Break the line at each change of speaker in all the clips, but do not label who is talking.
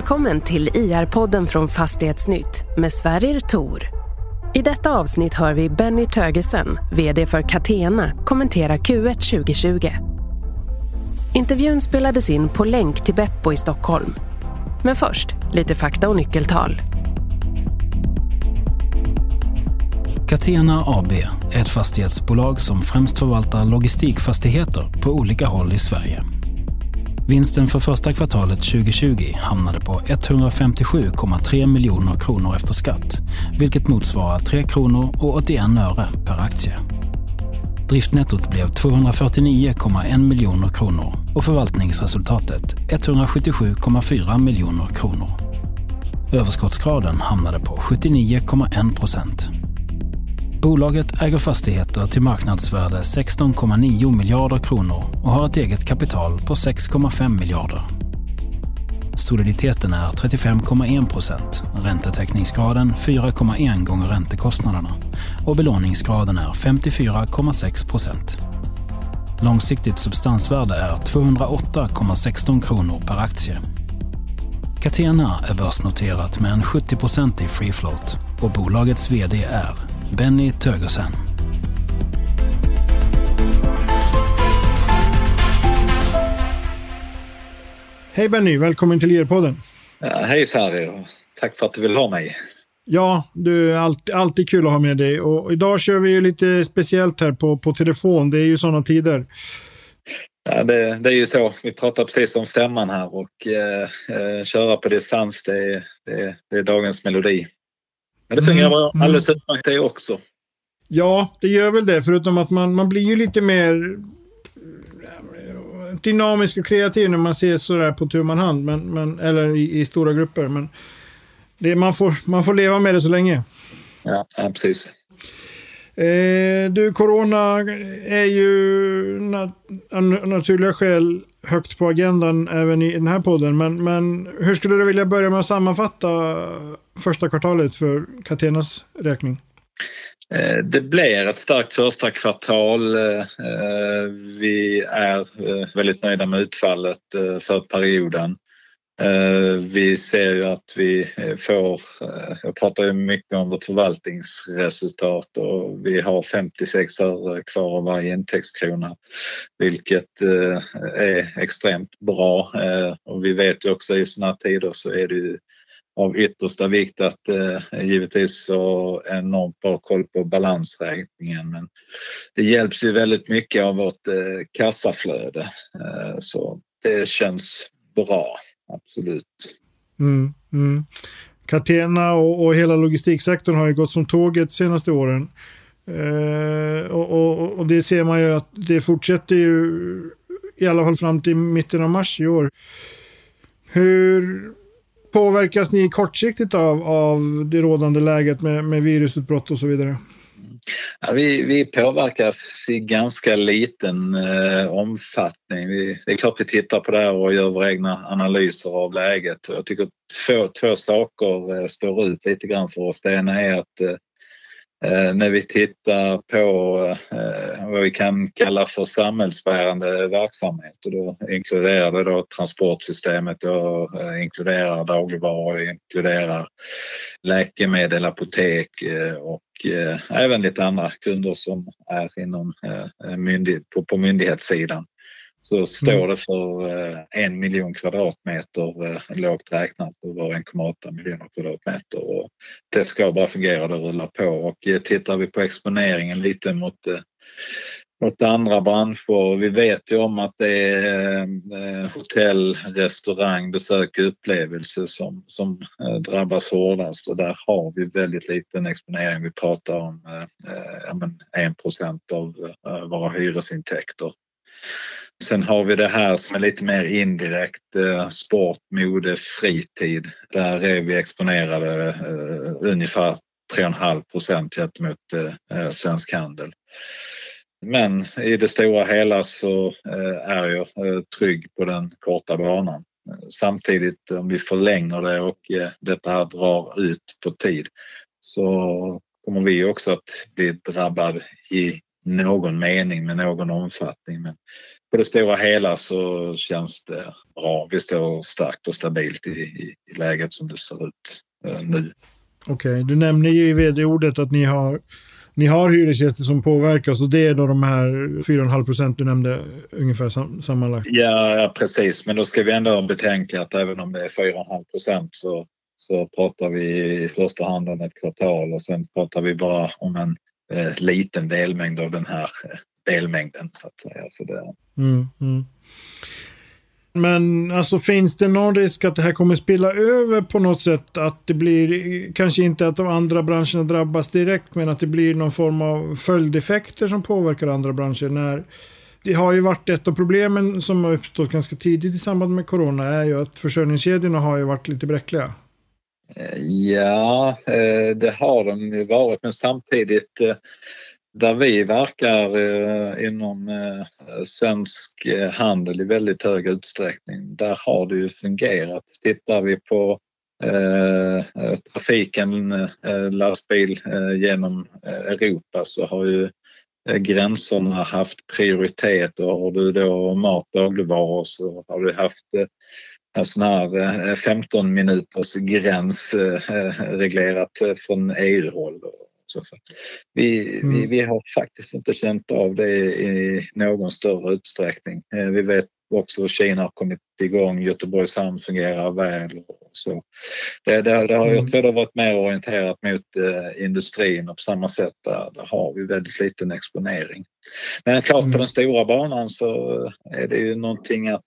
Välkommen till IR-podden från Fastighetsnytt med Sverrir Tor. I detta avsnitt hör vi Benny Tögesen, VD för Catena, kommentera Q1 2020. Intervjun spelades in på länk till Beppo i Stockholm. Men först, lite fakta och nyckeltal.
Catena AB är ett fastighetsbolag som främst förvaltar logistikfastigheter på olika håll i Sverige. Vinsten för första kvartalet 2020 hamnade på 157,3 miljoner kronor efter skatt, vilket motsvarar 3 kronor och 81 öre per aktie. Driftnettot blev 249,1 miljoner kronor och förvaltningsresultatet 177,4 miljoner kronor. Överskottsgraden hamnade på 79,1 procent. Bolaget äger fastigheter till marknadsvärde 16,9 miljarder kronor och har ett eget kapital på 6,5 miljarder. Soliditeten är 35,1 procent, räntetäckningsgraden 4,1 gånger räntekostnaderna och belåningsgraden är 54,6 procent. Långsiktigt substansvärde är 208,16 kronor per aktie. Catena är börsnoterat med en 70-procentig free float och bolagets VD är Benny Tögersen.
Hej Benny, välkommen till IR-podden.
Ja, hej Sari, tack för att du vill ha mig.
Ja, du är alltid, alltid kul att ha med dig. Och idag kör vi ju lite speciellt här på, på telefon. Det är ju sådana tider.
Ja, det, det, är ju så. Vi pratar precis om stämman här och eh, eh köra på distans det, det, det är dagens melodi. Men det fungerar mm. alldeles utmärkt det också.
Ja, det gör väl det. Förutom att man, man blir ju lite mer dynamisk och kreativ när man ser sådär på tu man hand. Men, men, eller i, i, stora grupper. Men det, man, får, man får leva med det så länge.
Ja, ja precis.
Eh, du, corona är ju nat naturliga skäl högt på agendan även i den här podden. Men, men hur skulle du vilja börja med att sammanfatta första kvartalet för Catenas räkning?
Eh, det blir ett starkt första kvartal. Eh, vi är eh, väldigt nöjda med utfallet för perioden. Eh, vi ser ju att vi eh, får, eh, jag pratar ju mycket om vårt förvaltningsresultat och vi har 56 öre kvar av varje intäktskrona vilket är extremt bra och vi vet ju också i sådana tider så är det ju av yttersta vikt att eh, givetvis ha enormt bra koll på balansräkningen. Men det hjälps ju väldigt mycket av vårt eh, kassaflöde eh, så det känns bra, absolut.
Mm, mm. Catena och, och, hela logistiksektorn har ju gått som tåget de senaste åren. Eh, och, och, och, det ser man ju att det fortsätter ju i alla fall fram till mitten av mars i år. Hur påverkas ni kortsiktigt av, av det rådande läget med, med virusutbrott och så vidare?
Ja, vi, vi påverkas i ganska liten eh, omfattning. Vi, det är klart vi tittar på det här och gör våra egna analyser av läget. Jag tycker två, två saker eh, står ut lite grann för oss. Det ena är att eh, Eh, när vi tittar på eh, vad vi kan kalla för samhällsbärande verksamhet och då inkluderar det då transportsystemet, och eh, inkluderar dagligvaror, inkluderar läkemedel, apotek och även lite andra kunder som är inom myndighet, på, på myndighetssidan så står mm. det för eh, en miljon kvadratmeter eh, lågt räknat och var 1,8 miljoner kvadratmeter. Och det ska bara fungera, det rullar på. Och eh, tittar vi på exponeringen lite mot mot andra branscher. Vi vet ju om att det är hotell, restaurang, besök och upplevelse som, som drabbas hårdast och där har vi väldigt liten exponering. Vi pratar om eh, 1 av våra hyresintäkter. Sen har vi det här som är lite mer indirekt, eh, sport, mode, fritid. Där är vi exponerade eh, ungefär 3,5 procent gentemot eh, eh, svensk handel. Men i det stora hela så eh, är jag eh, trygg på den korta banan. Samtidigt om vi förlänger det och detta här drar ut på tid så kommer vi också att bli drabbade i någon mening med någon omfattning. Men på det stora hela så känns det bra. Vi står starkt och stabilt i, i, i läget som det ser ut eh, nu.
Okej, okay. du nämner ju i vd-ordet att ni har, ni har hyresgäster som påverkas och det är då de här 4,5 procent du nämnde ungefär sam sammanlagt?
Ja, ja, precis. Men då ska vi ändå betänka att även om det är 4,5 procent så, så pratar vi i första hand om ett kvartal och sen pratar vi bara om en eh, liten delmängd av den här eh, delmängden så att säga. Så det...
Mm, mm. Men alltså finns det någon risk att det här kommer spilla över på något sätt? Att det blir, kanske inte att de andra branscherna drabbas direkt, men att det blir någon form av följdeffekter som påverkar andra branscher. När, det har ju varit ett av problemen som har uppstått ganska tidigt i samband med corona är ju att försörjningskedjorna har ju varit lite bräckliga.
Ja, eh, det har de ju varit, men samtidigt eh, där vi verkar eh, inom eh, svensk eh, handel i väldigt hög utsträckning, där har det ju fungerat. Tittar vi på eh, eh trafiken eh, lastbil eh, genom eh, Europa så har ju gränserna haft prioritet och har du då mat och dagligvaror så har du haft en sån här 15 minuters gräns reglerat från EU-håll så vi, mm. vi, vi har faktiskt inte känt av det i någon större utsträckning. Eh, vi vet också att Kina har kommit igång, Göteborgs hamn fungerar väl. Och så. Det, det, det har, mm. Jag tror det har varit mer orienterat mot eh, industrin och på samma sätt där, där har vi väldigt liten exponering. Men klart mm. på den stora banan så är det ju någonting att,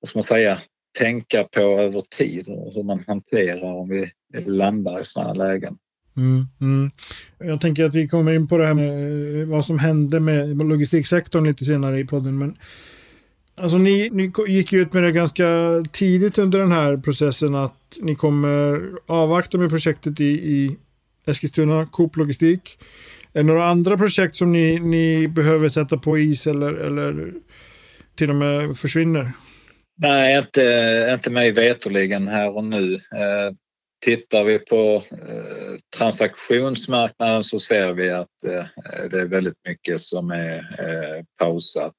vad ska man säga, tänka på över tid hur man hanterar om vi landar i sådana lägen.
Mm, mm. Jag tänker att vi kommer in på det här med eh, vad som hände med logistiksektorn lite senare i podden. Men alltså ni, ni gick ju ut med det ganska tidigt under den här processen att ni kommer avvakta med projektet i, i Eskilstuna, Coop Logistik. Är det några andra projekt som ni, ni behöver sätta på is eller, eller till och med försvinner?
Nej, inte, inte mig veterligen här och nu. Eh, Tittar vi på eh, transaktionsmarknaden så ser vi att eh, det är väldigt mycket som är eh, pausat.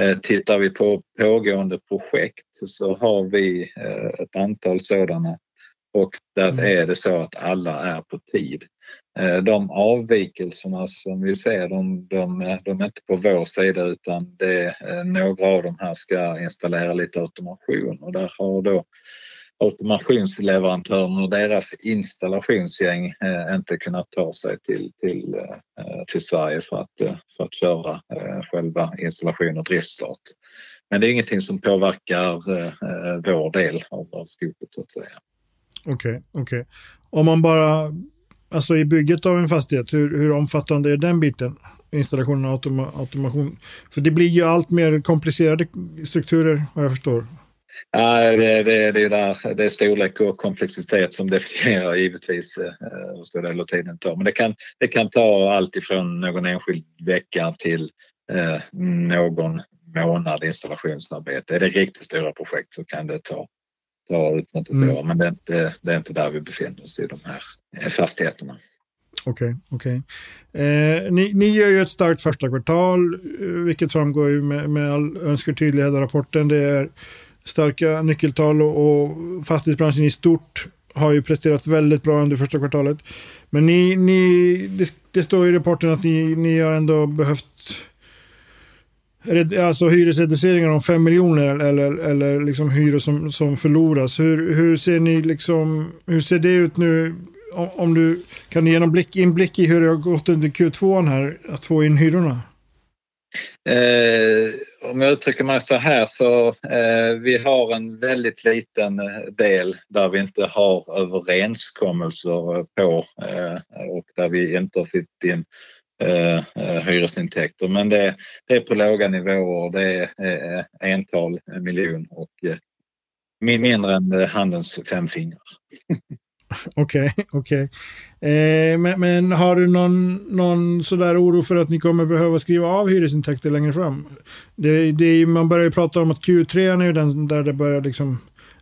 Eh, tittar vi på pågående projekt så har vi eh, ett antal sådana och där mm. är det så att alla är på tid. Eh, de avvikelserna som vi ser de, de, de är inte på vår sida utan det är eh, några av de här ska installera lite automation och där har då automationsleverantören och deras installationsgäng eh, inte kunnat ta sig till, till, eh, till Sverige för att, eh, för att köra eh, själva installation och driftstart. Men det är ingenting som påverkar eh, eh vår del av, av skopet så att säga.
Okej, okay, okej. Okay. Om man bara, alltså i bygget av en fastighet, hur, hur omfattande är den biten? Installationen och automa automation? För det blir ju allt mer komplicerade strukturer vad jag förstår.
Ja, det, det, det, är där, det är storlek och komplexitet som definierar givetvis eh, hur stor del av tiden tar. Men det kan, det kan ta allt ifrån någon enskild vecka till eh, någon månad installationsarbete. Är det riktigt stora projekt så kan det ta, ta ut något mm. år. Men det är, inte, det är inte där vi befinner oss i de här eh, fastigheterna.
Okej, okej. Eh, ni, ni gör ju ett starkt första kvartal, eh, vilket framgår ju med, med all önskvärd tydlighet av rapporten. Det är starka nyckeltal och, och fastighetsbranschen i stort har ju presterat väldigt bra under första kvartalet. Men ni, ni, det, det står i rapporten att ni, ni har ändå behövt alltså hyresreduceringar om 5 miljoner eller, eller liksom hyror som, som förloras. Hur, hur ser ni liksom, hur ser det ut nu? Om, om du kan ge en inblick i hur det har gått under Q2 här, att få in hyrorna?
Eh, om jag uttrycker mig så här så eh, vi har en väldigt liten eh, del där vi inte har överenskommelser på eh, och där vi inte har fått in eh, eh, hyresintäkter. Men det, det, är på låga nivåer. Det är eh, ental miljon och eh, mindre än eh, handens fem fingrar.
Okej, okej. Okay, eh, men, men, har du någon, någon sådär oro för att ni kommer behöva skriva av hyresintäkter längre fram? Det, det är, man börjar ju prata om att Q3 är den där det börjar liksom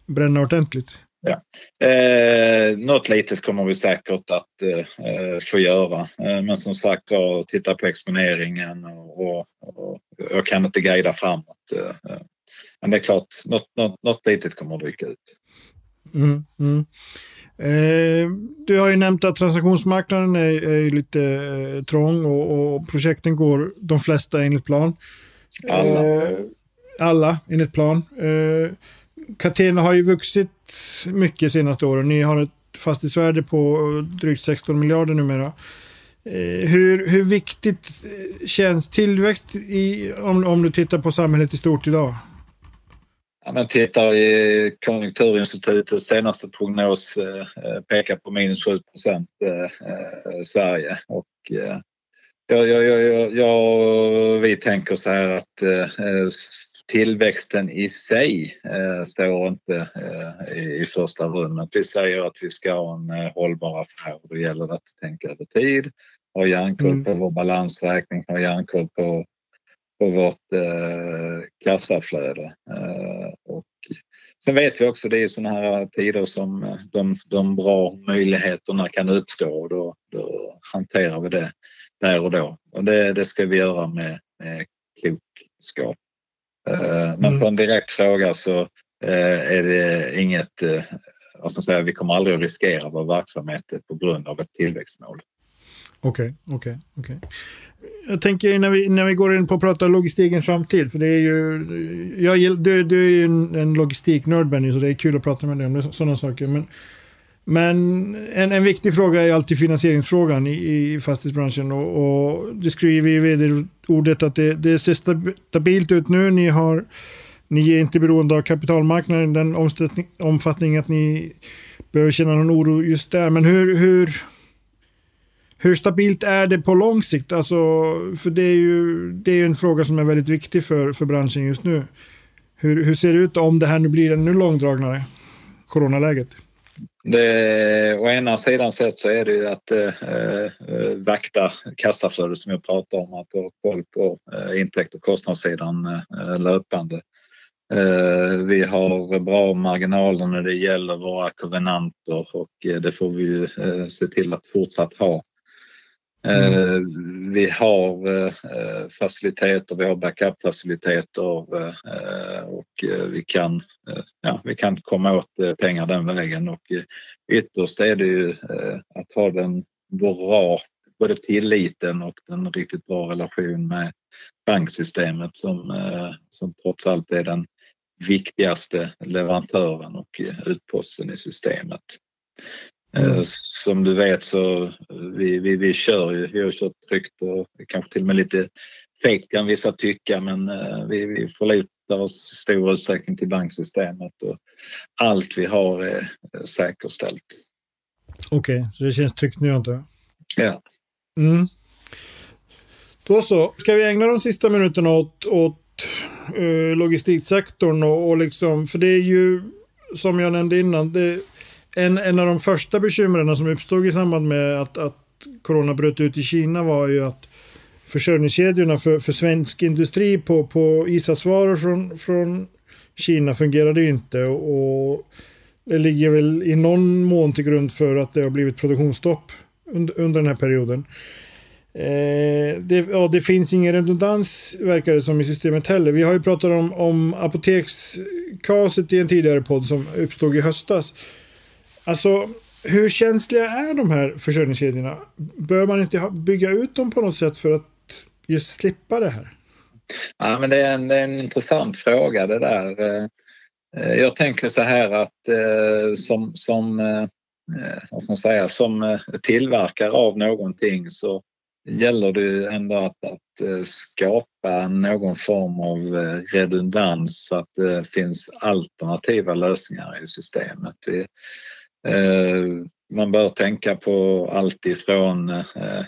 bränna ordentligt.
Ja. Eh, något litet kommer vi säkert att eh, få göra. Eh, men som sagt var, titta på exponeringen och, och, och jag kan inte guida framåt. Eh, eh, men det är klart, något, något, något litet kommer att dyka ut.
Mm, mm. Eh, du har ju nämnt att transaktionsmarknaden är, är lite eh, trång och, och, projekten går de flesta enligt plan.
Alla.
Eh, alla enligt plan. Eh, Catena har ju vuxit mycket senaste åren. Ni har ett fastighetsvärde på drygt 16 miljarder numera. Eh, hur, hur viktigt känns tillväxt i, om, om du tittar på samhället i stort idag?
Ja, men tittar i Konjunkturinstitutets senaste prognos eh, pekar på minus 7 procent eh, eh, Sverige. Och, eh, jag, jag, jag, jag, vi tänker så här att eh, tillväxten i sig eh, står inte eh, i, i första rummet. Vi säger att vi ska ha en eh, hållbar affär. Då gäller det att tänka över tid, ha järnkoll mm. på vår balansräkning, ha järnkoll på på vårt eh, kassaflöde. Sen vet vi också det är sådana här tider som eh, de, de bra möjligheterna kan uppstå och då, då hanterar vi det där och då. Och det, det ska vi göra med, med klokskap. Eh, men mm. på en direkt fråga så eh, är det inget, vad ska säga, vi kommer aldrig att riskera vår verksamhet på grund av ett tillväxtmål.
Okej, okay, okej, okay, okej. Okay. Jag tänker när vi, när vi går in på att prata logistikens framtid, för det är ju... Jag, du, du är ju en, en logistiknörd Benny, så det är kul att prata med dig om sådana saker. Men, men en, en viktig fråga är alltid finansieringsfrågan i, i fastighetsbranschen. Och, och det skriver i vd-ordet att det, det ser stabilt ut nu. Ni, har, ni är inte beroende av kapitalmarknaden i den omfattning att ni behöver känna någon oro just där. Men hur, hur hur stabilt är det på lång sikt? Alltså, för det är ju det är en fråga som är väldigt viktig för, för branschen just nu. Hur, hur ser det ut om det här nu blir ännu långdragnare, coronaläget?
Det, å ena sidan sett så är det ju att eh, eh vakta kassaflödet som jag pratar om, att ha koll på eh, intäkt och kostnadssidan eh, löpande. Eh, vi har bra marginaler när det gäller våra kovenanter och eh, det får vi eh, se till att fortsatt ha. Mm. Eh, vi har eh, faciliteter, vi har backupfaciliteter eh, och eh, vi kan, ja, vi kan komma åt pengar den vägen och ytterst är det ju att ha den bra, både tilliten och den riktigt bra relation med banksystemet som, som trots allt är den viktigaste leverantören och utposten i systemet. Mm. Eh, som du vet så vi, vi, vi kör ju, vi har kört tryggt och kanske till och med lite fegt kan vissa tycka men eh, vi, vi förlitar oss i stor utsträckning till banksystemet och allt vi har är säkerställt.
Okej, okay, så det känns tryggt nu antar jag?
Ja.
Mm. Då så, ska vi ägna de sista minuterna åt, åt uh, logistiksektorn och, och liksom, för det är ju som jag nämnde innan, det en, en av de första bekymren som uppstod i samband med att, att corona bröt ut i Kina var ju att försörjningskedjorna för, för svensk industri på, på ISAS-varor från, från Kina fungerade ju inte. Och det ligger väl i någon mån till grund för att det har blivit produktionsstopp under, under den här perioden. Eh, det, ja, det finns ingen redundans verkar det som i systemet heller. Vi har ju pratat om, om apotekskaset i en tidigare podd som uppstod i höstas. Alltså, hur känsliga är de här försörjningskedjorna? Bör man inte bygga ut dem på något sätt för att just slippa det här?
Ja, men det är en, det är en intressant fråga det där. Eh, eh, jag tänker så här att eh, som, som, vad ska man säga, som tillverkare av någonting så gäller det ändå att, att skapa någon form av redundans så att det finns alternativa lösningar i systemet. Eh, man bör tänka på allt ifrån, eh, eh,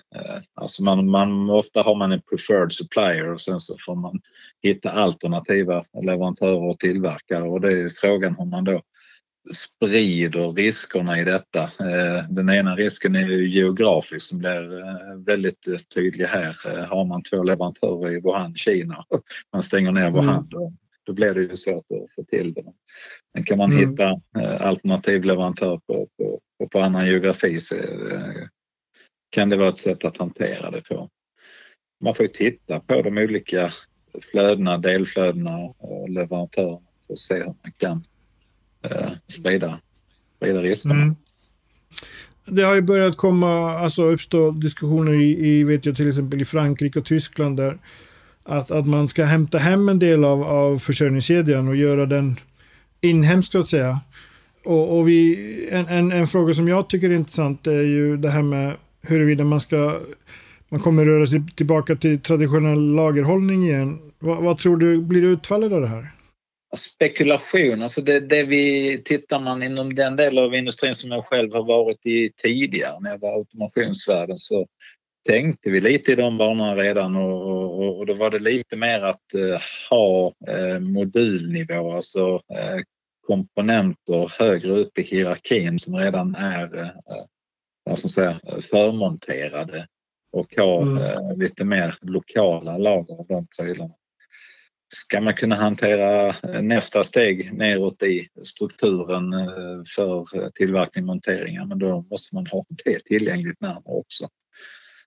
alltså man, man, ofta har man en preferred supplier och sen så får man hitta alternativa leverantörer och tillverkare och det är frågan hur man då sprider riskerna i detta. Den ena risken är ju geografisk som blir väldigt tydlig här. Har man två leverantörer i Wuhan, Kina, man stänger ner Wuhan, mm då blir det ju svårt att få till det. Men kan man mm. hitta eh, alternativ leverantör på, på, på, på annan geografi så eh, kan det vara ett sätt att hantera det på. Man får ju titta på de olika flödena, delflödena och leverantörerna för att se hur man kan eh, sprida, sprida riskerna. Mm.
Det har ju börjat komma, alltså uppstå diskussioner i, i, vet jag till exempel i Frankrike och Tyskland där att, att man ska hämta hem en del av, av försörjningskedjan och göra den inhemsk så att säga. Och, och vi, en, en, en, fråga som jag tycker är intressant är ju det här med huruvida man ska man kommer röra sig tillbaka till traditionell lagerhållning igen. Vad, vad tror du blir utfallet av det här?
Spekulation, alltså det, det, vi tittar man inom den del av industrin som jag själv har varit i tidigare när jag var automationsvärlden så tänkte vi lite i de banorna redan och, och, och då var det lite mer att eh, ha eh, modulnivå, alltså eh, komponenter högre upp i hierarkin som redan är eh, ska säga, förmonterade och ha mm. Eh, lite mer lokala lager av de prylarna. Ska man kunna hantera eh, nästa steg neråt i strukturen eh, för tillverkning och monteringar, men då måste man ha det tillgängligt närmare också.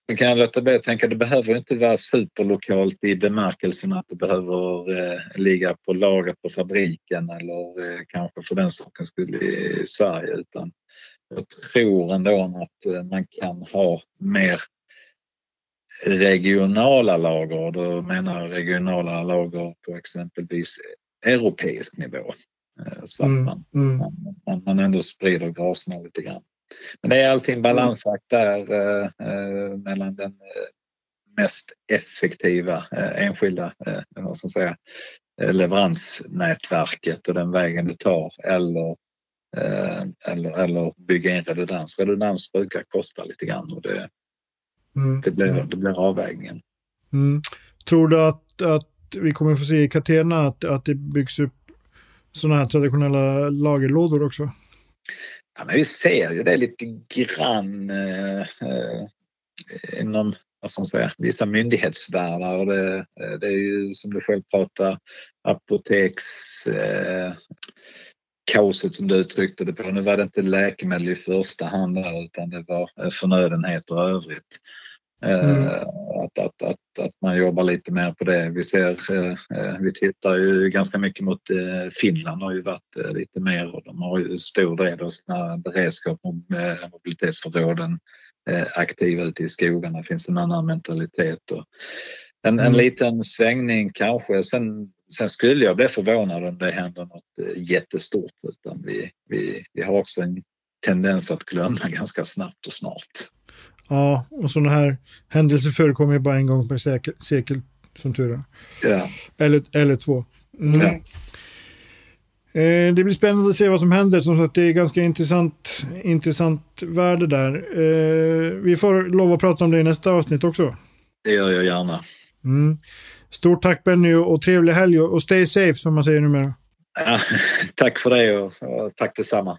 Sen kan jag låta bli att tänka, det behöver inte vara superlokalt i bemärkelsen att det behöver eh, ligga på lagret på fabriken eller eh, kanske för den sakens skull i Sverige utan jag tror ändå att eh, man kan ha mer regionala lager och då menar jag regionala lager på exempelvis europeisk nivå. Eh, så att mm, man, mm. man, man ändå sprider graserna lite grann. Men det är alltid en balansakt där eh, eh, mellan den eh, mest effektiva eh, enskilda eh, vad ska säga, leveransnätverket och den vägen det tar eller, eller, eller bygga in redundans. Redundans brukar kosta lite grann och det, mm. det, blir, det blir avvägningen.
Mm. Tror du att, att vi kommer få se i Catena att, att det byggs upp sådana här traditionella lagerlådor också?
Ja, men vi ser ju det lite grann eh, eh inom vad ska man säga, vissa myndighetsvärldar. Och det, eh, det är ju som du själv pratar apoteks eh, kaoset som du uttryckte det på. Nu var det inte läkemedel i första hand där, utan det var eh, förnödenheter och övrigt. Mm. Eh, att, att, att, att man jobbar lite mer på det. Vi ser, eh, vi tittar ju ganska mycket mot Finland har ju varit lite mer och de har ju stor del av sina beredskap mobilitetsförråden aktiva ute i skogarna. Det finns en annan mentalitet. Och en, en mm. liten svängning kanske. Sen, sen skulle jag bli förvånad om det händer något jättestort utan vi, vi, vi har också en tendens att glömma ganska snabbt och snart.
Ja, och sådana här händelser förekommer bara en gång per sekel, sekel som tur är.
Ja.
Eller, eller två. Mm. Ja. Eh, det blir spännande att se vad som händer. Som sagt, det är ganska intressant, intressant värde där. Eh, vi får lov att prata om det i nästa avsnitt också.
Det gör jag gärna.
Mm. Stort tack Benny och trevlig helg och stay safe som man säger numera.
Ja, tack för det och, och tack detsamma.